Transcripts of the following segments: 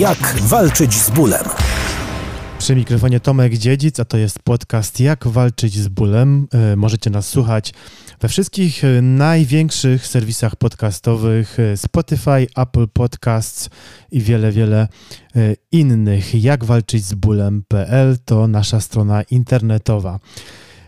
Jak walczyć z bólem? Przy mikrofonie Tomek Dziedzic, a to jest podcast Jak walczyć z bólem. E, możecie nas słuchać we wszystkich e, największych serwisach podcastowych e, Spotify, Apple Podcasts i wiele, wiele innych. Jak walczyć z bólem.pl to nasza strona internetowa.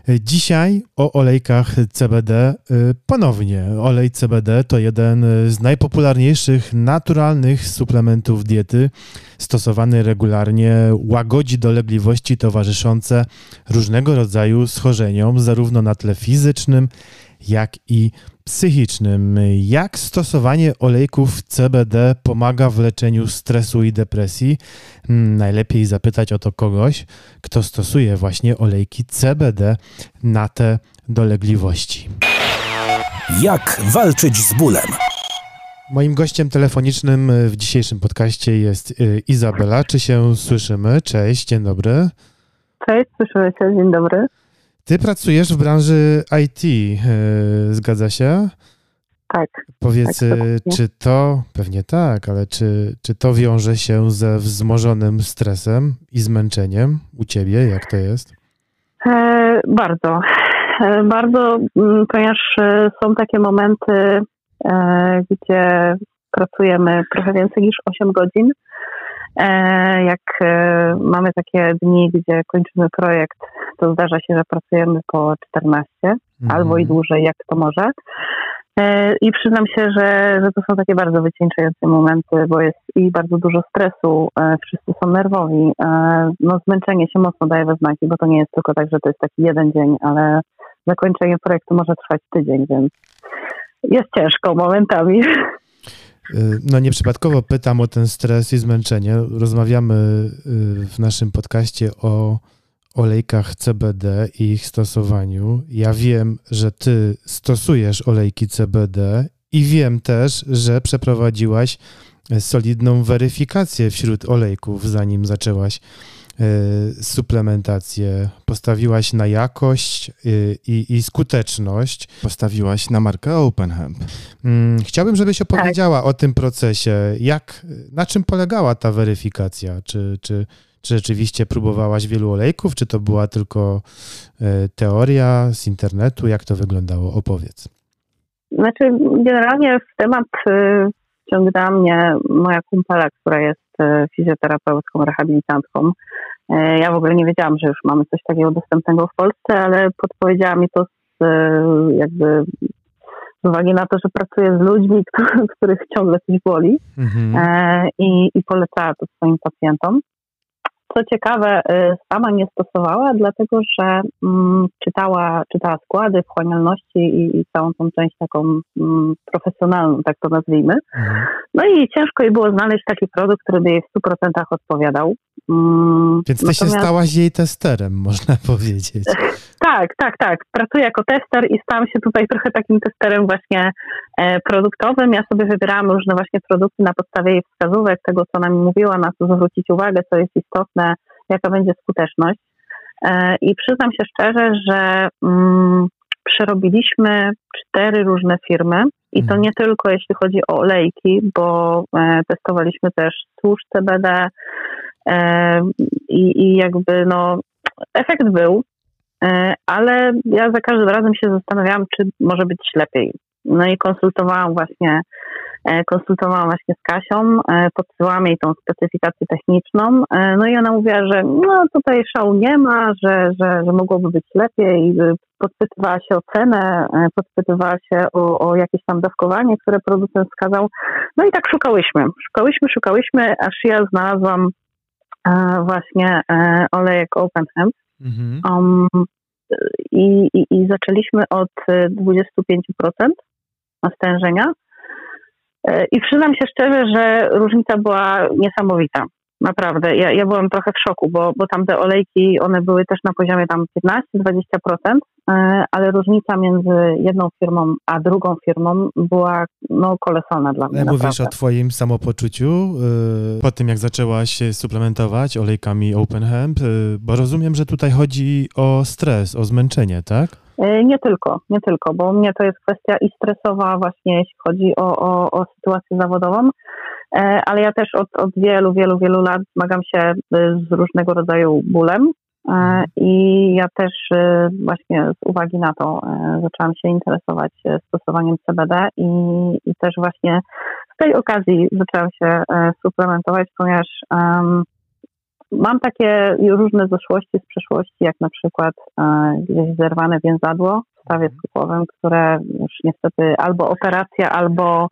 Dzisiaj o olejkach CBD. Y, ponownie, olej CBD to jeden z najpopularniejszych naturalnych suplementów diety. Stosowany regularnie łagodzi dolegliwości towarzyszące różnego rodzaju schorzeniom, zarówno na tle fizycznym, jak i psychicznym. Jak stosowanie olejków CBD pomaga w leczeniu stresu i depresji? Hmm, najlepiej zapytać o to kogoś, kto stosuje właśnie olejki CBD na te dolegliwości. Jak walczyć z bólem? Moim gościem telefonicznym w dzisiejszym podcaście jest y, Izabela. Czy się słyszymy? Cześć, dzień dobry. Cześć, słyszymy się, dzień dobry. Ty pracujesz w branży IT, yy, zgadza się? Tak. Powiedz, tak, czy to, pewnie tak, ale czy, czy to wiąże się ze wzmożonym stresem i zmęczeniem u ciebie? Jak to jest? E, bardzo. E, bardzo, mm, ponieważ e, są takie momenty, e, gdzie pracujemy trochę więcej niż 8 godzin E, jak e, mamy takie dni, gdzie kończymy projekt, to zdarza się, że pracujemy po 14 mhm. albo i dłużej, jak to może. E, I przyznam się, że, że to są takie bardzo wycieńczające momenty, bo jest i bardzo dużo stresu, wszyscy są nerwowi. No, zmęczenie się mocno daje we znaki, bo to nie jest tylko tak, że to jest taki jeden dzień, ale zakończenie projektu może trwać tydzień, więc jest ciężko momentami. Y, no nieprzypadkowo pytam o ten stres i zmęczenie. Rozmawiamy y, w naszym podcaście o olejkach CBD i ich stosowaniu. Ja wiem, że ty stosujesz olejki CBD i wiem też, że przeprowadziłaś solidną weryfikację wśród olejków, zanim zaczęłaś suplementację, postawiłaś na jakość y, i, i skuteczność, postawiłaś na markę OpenHemp. Mm, chciałbym, żebyś tak. opowiedziała tak. o tym procesie. Jak, na czym polegała ta weryfikacja? Czy, czy, czy rzeczywiście próbowałaś wielu olejków, czy to była tylko y, teoria z internetu? Jak to wyglądało? Opowiedz. Znaczy, generalnie w temat wciągnęła mnie moja kumpela, która jest fizjoterapeutką, rehabilitantką. E, ja w ogóle nie wiedziałam, że już mamy coś takiego dostępnego w Polsce, ale podpowiedziała mi to z, e, jakby z uwagi na to, że pracuję z ludźmi, których ciągle coś boli mhm. E, i, i polecała to swoim pacjentom. Co ciekawe, y, sama nie stosowała, dlatego że mm, czytała, czytała składy, wchłanialności i, i, całą tą część taką mm, profesjonalną, tak to nazwijmy. Mhm. No i ciężko jej było znaleźć taki produkt, który by jej w 100% odpowiadał. Mm, Więc ty Natomiast... się stałaś jej testerem, można powiedzieć. Tak, tak, tak. Pracuję jako tester i stałam się tutaj trochę takim testerem właśnie e, produktowym. Ja sobie wybierałam różne właśnie produkty na podstawie jej wskazówek, tego co ona mi mówiła, na co zwrócić uwagę, co jest istotne, jaka będzie skuteczność. E, I przyznam się szczerze, że mm, przerobiliśmy cztery różne firmy i to mhm. nie tylko jeśli chodzi o olejki, bo e, testowaliśmy też tłuszcz CBD i, i jakby no efekt był, e, ale ja za każdym razem się zastanawiałam, czy może być lepiej. No i konsultowałam właśnie E, konsultowałam właśnie z Kasią, e, podsyłałam jej tą specyfikację techniczną, e, no i ona mówiła, że no tutaj szału nie ma, że, że, że mogłoby być lepiej, podpytywała się o cenę, podpytywała się o, o jakieś tam dawkowanie, które producent wskazał, no i tak szukałyśmy, szukałyśmy, szukałyśmy, aż ja znalazłam właśnie olejek Open Hemp. Mhm. Um, i, i, I zaczęliśmy od 25% stężenia. E, I przyznam się szczerze, że różnica była niesamowita. Naprawdę. Ja, ja byłam trochę w szoku, bo, bo tam te olejki, one były też na poziomie tam 15-20%, e, ale różnica między jedną firmą a drugą firmą była no, kolosalna dla mnie. Mówisz naprawdę. o twoim samopoczuciu e, po tym, jak zaczęłaś suplementować olejkami Open Hemp, bo rozumiem, że tutaj chodzi o stres, o zmęczenie, tak? E, nie tylko, nie tylko, bo u mnie to jest kwestia i stresowa właśnie, jeśli chodzi o, o, o sytuację zawodową, ale ja też od, od wielu, wielu, wielu lat zmagam się z różnego rodzaju bólem i ja też właśnie z uwagi na to zaczęłam się interesować stosowaniem CBD i, i też właśnie z tej okazji zaczęłam się suplementować, ponieważ um, Mam takie różne zaszłości z przeszłości, jak na przykład e, gdzieś zerwane więzadło w stawie mhm. sklepowym, które już niestety albo operacja, albo,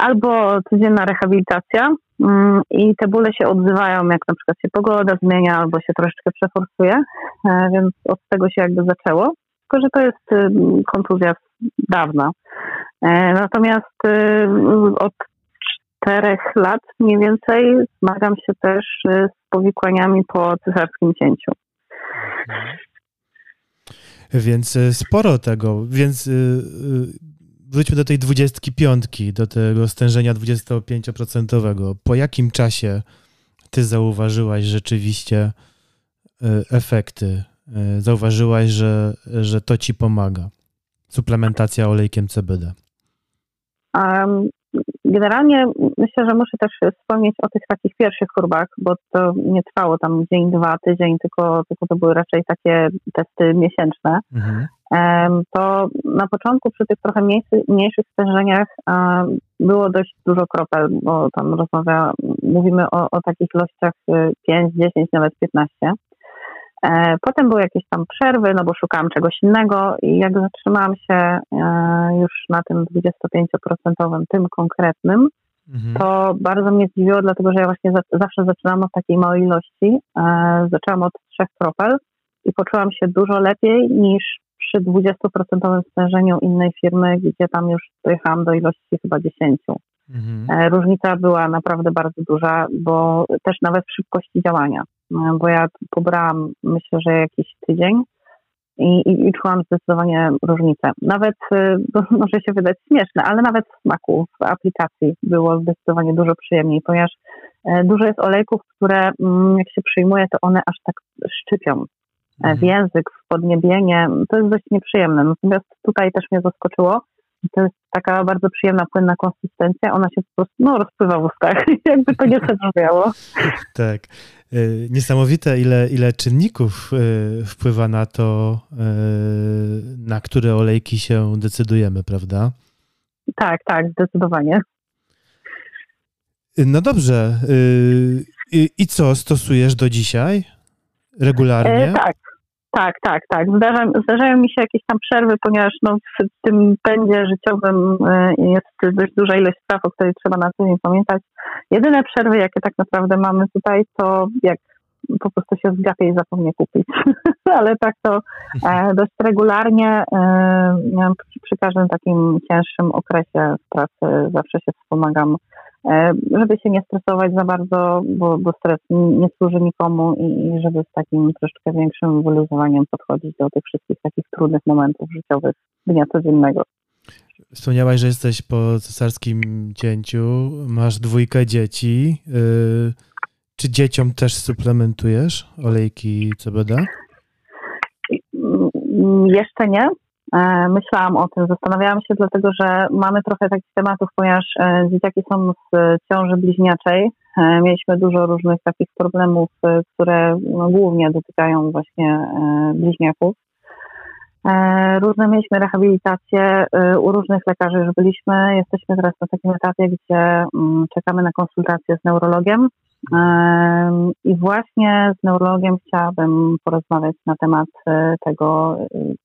albo codzienna rehabilitacja. Mm, I te bóle się odzywają, jak na przykład się pogoda zmienia, albo się troszeczkę przeforsuje, e, więc od tego się jakby zaczęło. Tylko, że to jest y, kontuzja dawna. E, natomiast y, od czterech lat mniej więcej zmagam się też y, z powikłaniami po cesarskim cięciu. Więc sporo tego, więc wróćmy do tej dwudziestki piątki, do tego stężenia 25%. Po jakim czasie ty zauważyłaś rzeczywiście efekty? Zauważyłaś, że, że to ci pomaga? Suplementacja olejkiem CBD. Um, Generalnie myślę, że muszę też wspomnieć o tych takich pierwszych chorobach, bo to nie trwało tam dzień, dwa, tydzień, tylko, tylko to były raczej takie testy miesięczne. Mhm. To na początku przy tych trochę mniejszych, mniejszych stężeniach było dość dużo kropel, bo tam rozmawia, mówimy o, o takich ilościach 5, 10, nawet 15. E, potem były jakieś tam przerwy, no bo szukałam czegoś innego i jak zatrzymałam się e, już na tym 25% tym konkretnym, mhm. to bardzo mnie zdziwiło, dlatego że ja właśnie zawsze zaczynam od takiej małej ilości. E, zaczęłam od trzech kropel i poczułam się dużo lepiej niż przy 20% stężeniu innej firmy, gdzie tam już dojechałam do ilości chyba 10. Mhm. Różnica była naprawdę bardzo duża, bo też nawet w szybkości działania. E, bo ja pobrałam myślę, że jakiś tydzień i, i, i czułam zdecydowanie różnicę. Nawet, e, może się wydać śmieszne, ale nawet w smaku, w aplikacji było zdecydowanie dużo przyjemniej, ponieważ e, dużo jest olejków, które mm, jak się przyjmuje, to one aż tak szczypią. W język, w podniebienie. To jest dość nieprzyjemne. Natomiast tutaj też mnie zaskoczyło, to jest taka bardzo przyjemna, płynna konsystencja. Ona się po prostu no, rozpływa w ustach, jakby to nie zabrzmiało. tak. E, niesamowite, ile, ile czynników e, wpływa na to, e, na które olejki się decydujemy, prawda? Tak, tak, zdecydowanie. No dobrze. I co stosujesz do dzisiaj? Regularnie? E, tak, tak, tak, tak. Zdarza, zdarzają mi się jakieś tam przerwy, ponieważ no, w tym pędzie życiowym e, jest dość duża ilość spraw, o której trzeba na co dzień pamiętać. Jedyne przerwy, jakie tak naprawdę mamy tutaj, to jak po prostu się zgapię i zapomnę kupić. Ale tak to e, dość regularnie e, przy, każdym takim cięższym okresie pracy zawsze się wspomagam żeby się nie stresować za bardzo, bo, bo stres nie służy nikomu i żeby z takim troszeczkę większym wyluzowaniem podchodzić do tych wszystkich takich trudnych momentów życiowych dnia codziennego. Wspomniałaś, że jesteś po cesarskim cięciu, masz dwójkę dzieci. Y, czy dzieciom też suplementujesz olejki CBD? Mm, jeszcze nie. E, myślałam o tym, zastanawiałam się, dlatego że mamy trochę takich tematów, ponieważ e, dzieciaki są z ciąży bliźniaczej. E, mieliśmy dużo różnych takich problemów, które no, głównie dotykają właśnie bliźniaków. Różne mieliśmy rehabilitacje, u różnych lekarzy już byliśmy. Jesteśmy teraz na takim etapie, gdzie mm, czekamy na konsultację z neurologiem. I właśnie z neurologiem chciałabym porozmawiać na temat e, tego,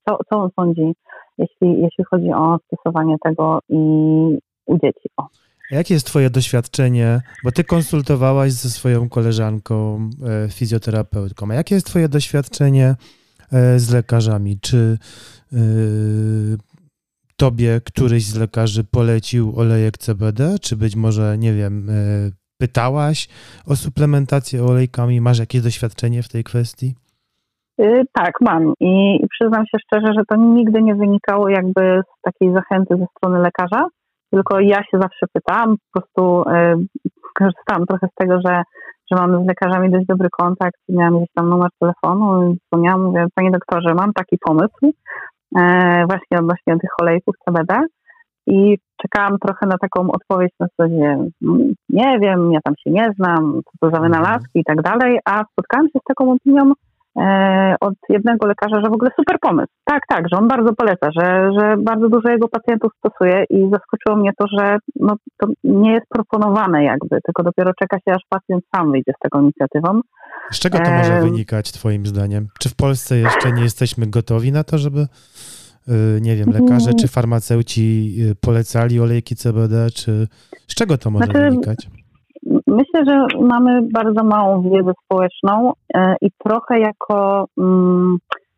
co, co on sądzi, jeśli, jeśli chodzi o stosowanie tego i u dzieci. O. Jakie jest Twoje doświadczenie, bo Ty konsultowałaś ze swoją koleżanką, e, fizjoterapeutką, a jakie jest Twoje doświadczenie e, z lekarzami? Czy Tobie któryś z lekarzy polecił olejek CBD, czy być może, nie wiem, pytałaś o suplementację olejkami? Masz jakieś doświadczenie w tej kwestii? Yy, tak, mam I, przyznam się szczerze, że to nigdy nie wynikało jakby z takiej zachęty ze strony lekarza, tylko ja się zawsze pytałam, po prostu yy, korzystałam trochę z tego, że, że mam z lekarzami dość dobry kontakt, miałam gdzieś tam numer telefonu i dzwoniłam, mówię, panie doktorze, mam taki pomysł, yy, właśnie odnośnie tych olejków CBD, i czekałam trochę na taką odpowiedź na zasadzie nie wiem, ja tam się nie znam, co to za wynalazki i tak dalej, a spotkałam się z taką opinią e, od jednego lekarza, że w ogóle super pomysł. Tak, tak, że on bardzo poleca, że, że bardzo dużo jego pacjentów stosuje i zaskoczyło mnie to, że no, to nie jest proponowane jakby, tylko dopiero czeka się, aż pacjent sam wyjdzie z taką inicjatywą. Z czego to może wynikać Twoim zdaniem? Czy w Polsce jeszcze nie jesteśmy gotowi na to, żeby, nie wiem, lekarze czy farmaceuci y, polecali olejki CBD, czy z czego to może znaczy, wynikać? Myślę, że mamy bardzo małą wiedzę społeczną e, i trochę jako, mm,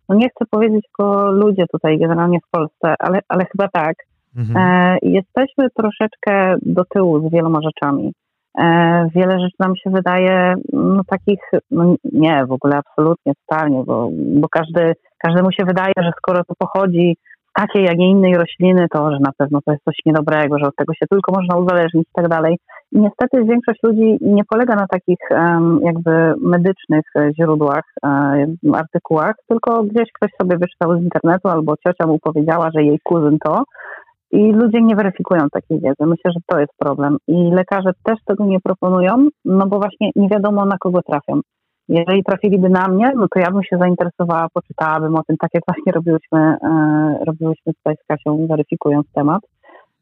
no nie chcę powiedzieć jako ludzie tutaj generalnie w Polsce, ale, ale chyba tak, mhm. Jesteśmy troszeczkę do tyłu z wieloma rzeczami. E, wiele rzeczy nam się wydaje no, takich, no, nie, w ogóle absolutnie, totalnie, bo, bo każdy, każdemu się wydaje, że skoro to pochodzi z takiej, jak nie innej rośliny, to że na pewno to jest coś niedobrego, że od tego się tylko można uzależnić i tak dalej. I niestety większość ludzi nie polega na takich um, jakby medycznych źródłach, um, artykułach, tylko gdzieś ktoś sobie wyczytał z internetu albo ciocia mu powiedziała, że jej kuzyn to, i ludzie nie weryfikują takiej wiedzy. Myślę, że to jest problem. I lekarze też tego nie proponują, no bo właśnie nie wiadomo na kogo trafią. Jeżeli trafiliby na mnie, no to ja bym się zainteresowała, poczytałabym o tym, tak jak właśnie robiłyśmy, e, robiłyśmy tutaj z Kasią, weryfikując temat.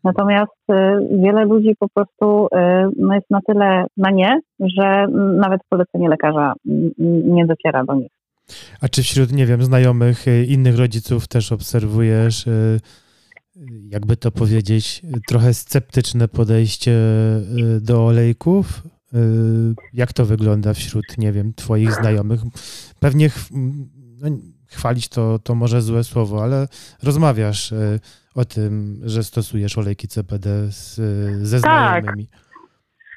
Natomiast e, wiele ludzi po prostu e, no jest na tyle na nie, że nawet polecenie lekarza nie dociera do nich. A czy wśród, nie wiem, znajomych, innych rodziców też obserwujesz jakby to powiedzieć, trochę sceptyczne podejście y, do olejków. Y, jak to wygląda wśród, nie wiem, Twoich znajomych? Pewnie ch no, chwalić to, to może złe słowo, ale rozmawiasz y, o tym, że stosujesz olejki CPD z, ze tak. znajomymi.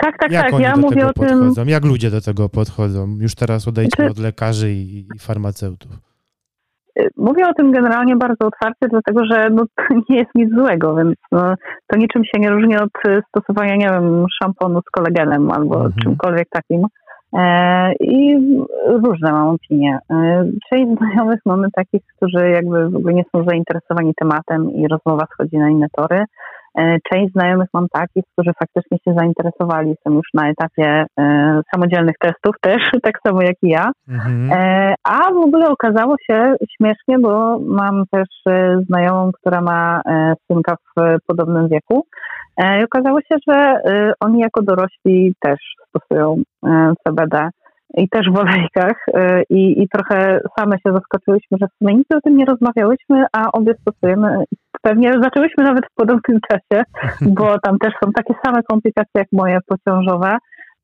Tak, tak, Jak tak. Oni ja do mówię tego o podchodzą? tym. Jak ludzie do tego podchodzą? Już teraz odejdźmy znaczy... od lekarzy i, i farmaceutów. Mówię o tym generalnie bardzo otwarcie, dlatego że no, to nie jest nic złego, więc no, to niczym się nie różni od stosowania, nie wiem, szamponu z kolagenem albo mhm. czymkolwiek takim. E, I różne mam opinie. E, część znajomych mamy takich, którzy jakby w ogóle nie są zainteresowani tematem i rozmowa schodzi na inne tory. E, część znajomych mam takich, którzy faktycznie się zainteresowali, są już na etapie e, samodzielnych testów też, tak samo jak i ja. Mhm. E, a w ogóle okazało się śmiesznie, bo mam też znajomą, która ma synka w podobnym wieku. I okazało się, że oni jako dorośli też stosują CBD i też w olejkach i, i trochę same się zaskoczyłyśmy, że w sumie nic o tym nie rozmawiałyśmy, a obie stosujemy pewnie zaczęłyśmy nawet w podobnym czasie, bo tam też są takie same komplikacje jak moje pociążowe,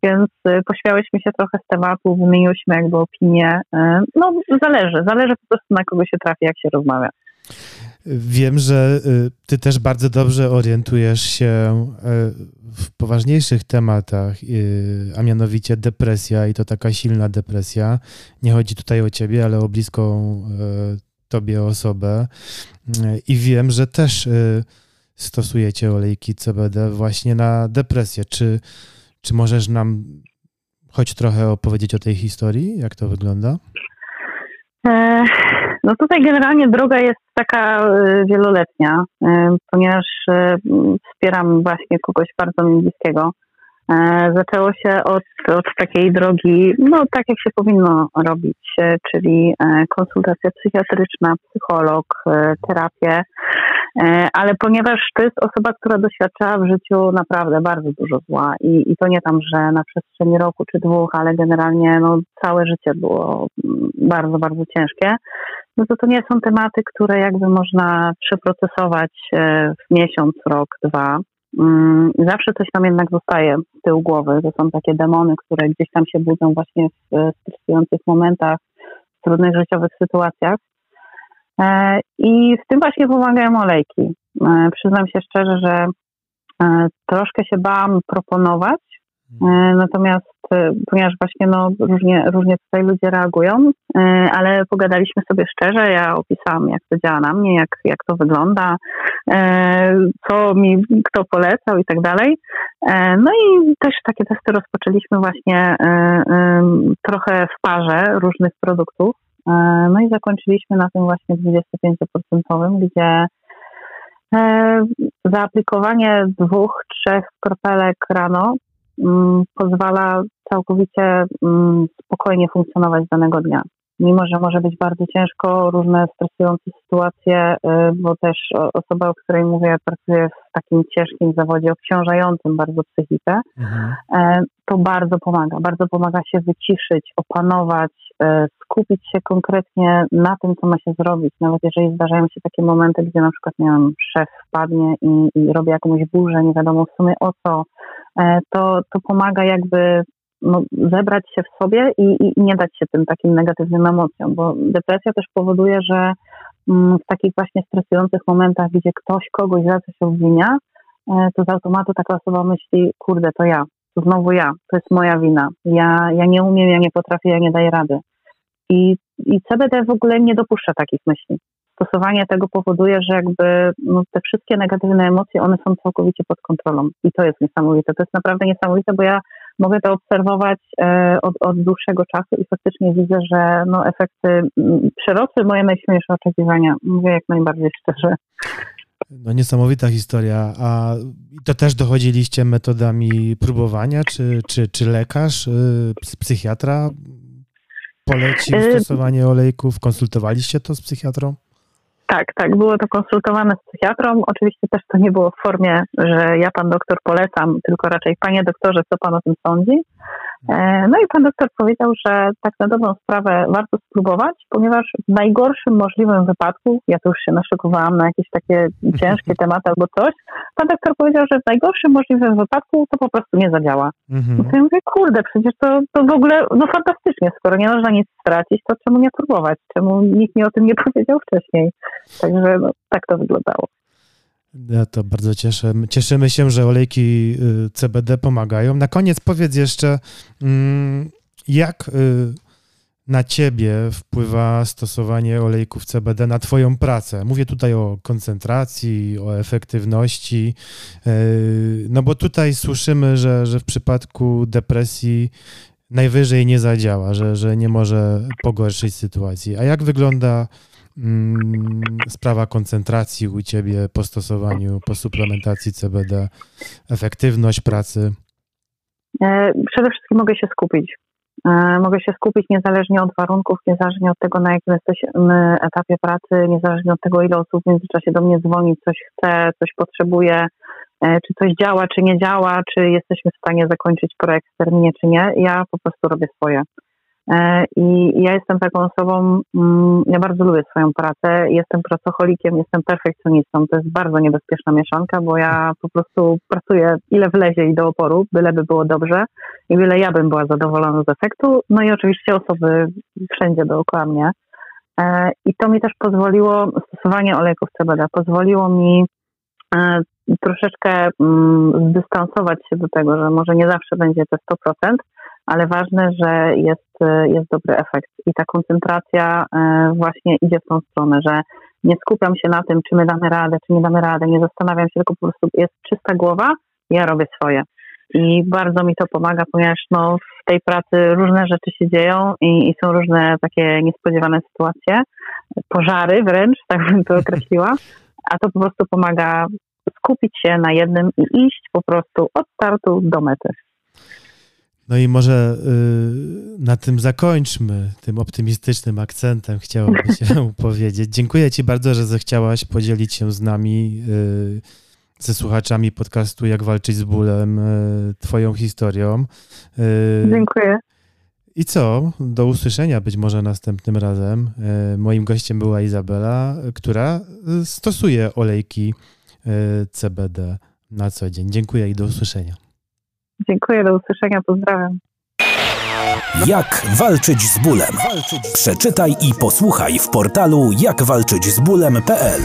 więc y, pośmiałyśmy się trochę z tematu, wymieniłyśmy jakby opinie. Y, no zależy, zależy po prostu na kogo się trafi, jak się rozmawia. Wiem, że y, ty też bardzo dobrze orientujesz się w poważniejszych tematach, a mianowicie depresja i to taka silna depresja. Nie chodzi tutaj o ciebie, ale o bliską tobie osobę i wiem, że też y, stosujecie olejki CBD właśnie na depresję. Czy, czy możesz nam choć trochę opowiedzieć o tej historii? Jak to wygląda? E, no tutaj generalnie droga jest taka y, wieloletnia, y, ponieważ wspieram właśnie kogoś bardzo mi bliskiego. E, zaczęło się od, od takiej drogi, no tak jak się powinno robić, e, czyli e, konsultacja psychiatryczna, psycholog, terapię, ale ponieważ to jest osoba, która doświadczała w życiu naprawdę bardzo dużo zła i, i to nie tam, że na przestrzeni roku czy dwóch, ale generalnie no, całe życie było mm, bardzo, bardzo ciężkie, no to to nie są tematy, które jakby można przeprocesować w miesiąc, rok, dwa. Mm, zawsze coś tam jednak zostaje z tyłu głowy. To są takie demony, które gdzieś tam się budzą właśnie w stresujących momentach, w trudnych życiowych sytuacjach. E, I w tym właśnie pomagają olejki. E, przyznam się szczerze, że e, troszkę się bałam proponować, natomiast ponieważ właśnie no, różnie, różnie tutaj ludzie reagują, ale pogadaliśmy sobie szczerze, ja opisałam jak to działa na mnie, jak, jak to wygląda, co mi kto polecał i tak dalej. No i też takie testy rozpoczęliśmy właśnie trochę w parze różnych produktów. No i zakończyliśmy na tym właśnie 25%, gdzie E, zaaplikowanie dwóch, trzech kropelek rano pozwala całkowicie mm, spokojnie funkcjonować danego dnia mimo że może być bardzo ciężko, różne stresujące sytuacje, y, bo też osoba, o której mówię, pracuje w takim ciężkim zawodzie, obciążającym bardzo psychikę, mhm. E, to bardzo pomaga. Bardzo pomaga się wyciszyć, opanować, e, skupić się konkretnie na tym, co ma się zrobić. Nawet jeżeli zdarzają się takie momenty, gdzie na przykład, nie wiem, szef wpadnie i, i robi jakąś burzę, nie wiadomo w sumie o co, to, to pomaga jakby no, zebrać się w sobie i, i, nie dać się tym takim negatywnym emocjom, bo depresja też powoduje, że mm, w takich właśnie stresujących momentach, gdzie ktoś kogoś za coś obwinia, e, to z automatu taka osoba myśli, kurde, to ja, to znowu ja, to jest moja wina, ja, ja nie umiem, ja nie potrafię, ja nie daję rady. I, i CBD w ogóle nie dopuszcza takich myśli. Stosowanie tego powoduje, że jakby no, te wszystkie negatywne emocje, one są całkowicie pod kontrolą. I to jest niesamowite. To jest naprawdę niesamowite, bo ja mogę to obserwować e, od, od dłuższego czasu i faktycznie widzę, że no, efekty przerosły moje najśmielsze oczekiwania. Mówię jak najbardziej szczerze. No niesamowita historia. A to też dochodziliście metodami próbowania, czy, czy, czy lekarz, y, psychiatra polecił y, stosowanie olejków? Konsultowaliście to z psychiatrą? Tak, tak, było to konsultowane z psychiatrą. Oczywiście też to nie było w formie, że ja pan doktor polecam, tylko raczej panie doktorze, co pan o tym sądzi. E, no i pan doktor powiedział, że tak na dobrą sprawę warto spróbować, ponieważ w najgorszym możliwym wypadku, ja tu już się naszykowałam na jakieś takie ciężkie tematy albo coś, pan doktor powiedział, że w najgorszym możliwym wypadku to po prostu nie zadziała. Mhm. No to ja mówię, kurde, przecież to, to w ogóle, no fantastycznie, skoro nie można nic stracić, to czemu nie próbować? Czemu nikt mi o tym nie powiedział wcześniej? Także no, tak to wyglądało. Ja to bardzo cieszę. Cieszymy się, że olejki y, CBD pomagają. Na koniec powiedz jeszcze, mm, jak y, na ciebie wpływa stosowanie olejków CBD na twoją pracę? Mówię tutaj o koncentracji, o efektywności, y, no bo tutaj słyszymy, że, że w przypadku depresji najwyżej nie zadziała, że, że nie może pogorszyć sytuacji. A jak wygląda sprawa koncentracji u ciebie po stosowaniu, po suplementacji CBD, efektywność pracy? E, przede wszystkim mogę się skupić. E, mogę się skupić niezależnie od warunków, niezależnie od tego, na jakim jesteśmy etapie pracy, niezależnie od tego, ile osób w międzyczasie do mnie dzwoni, coś chce, coś potrzebuje, e, czy coś działa, czy nie działa, czy jesteśmy w stanie zakończyć projekt w terminie, czy nie. Ja po prostu robię swoje. E, I ja jestem taką osobą, mm, ja bardzo lubię swoją pracę, jestem pracocholikiem, jestem perfekcjonistą. To jest bardzo niebezpieczna mieszanka, bo ja po prostu pracuję ile wlezie i do oporu, byleby było dobrze i byle ja bym była zadowolona z efektu. No i oczywiście osoby wszędzie dookoła mnie. E, I to mi też pozwoliło, stosowanie olejków CBD pozwoliło mi e, troszeczkę mm, zdystansować się do tego, że może nie zawsze będzie to 100%, ale ważne, że jest, jest dobry efekt i ta koncentracja e, właśnie idzie w tą stronę, że nie skupiam się na tym, czy my damy radę, czy nie damy radę, nie zastanawiam się, tylko po prostu jest czysta głowa, ja robię swoje. I bardzo mi to pomaga, ponieważ no, w tej pracy różne rzeczy się dzieją i, i są różne takie niespodziewane sytuacje, pożary wręcz, tak bym to określiła, a to po prostu pomaga skupić się na jednym i iść po prostu od startu do mety. No i może y, na tym zakończmy, tym optymistycznym akcentem chciałoby się powiedzieć. Dziękuję Ci bardzo, że zechciałaś podzielić się z nami, y, ze słuchaczami podcastu Jak walczyć z bólem, y, Twoją historią. Dziękuję. I co? Do usłyszenia być może następnym razem. Moim gościem była Izabela, która stosuje olejki CBD na co dzień. Dziękuję i do usłyszenia. Dziękuję, do usłyszenia, pozdrawiam. Jak walczyć z bólem? Przeczytaj i posłuchaj w portalu jakwalczyćzbólem.pl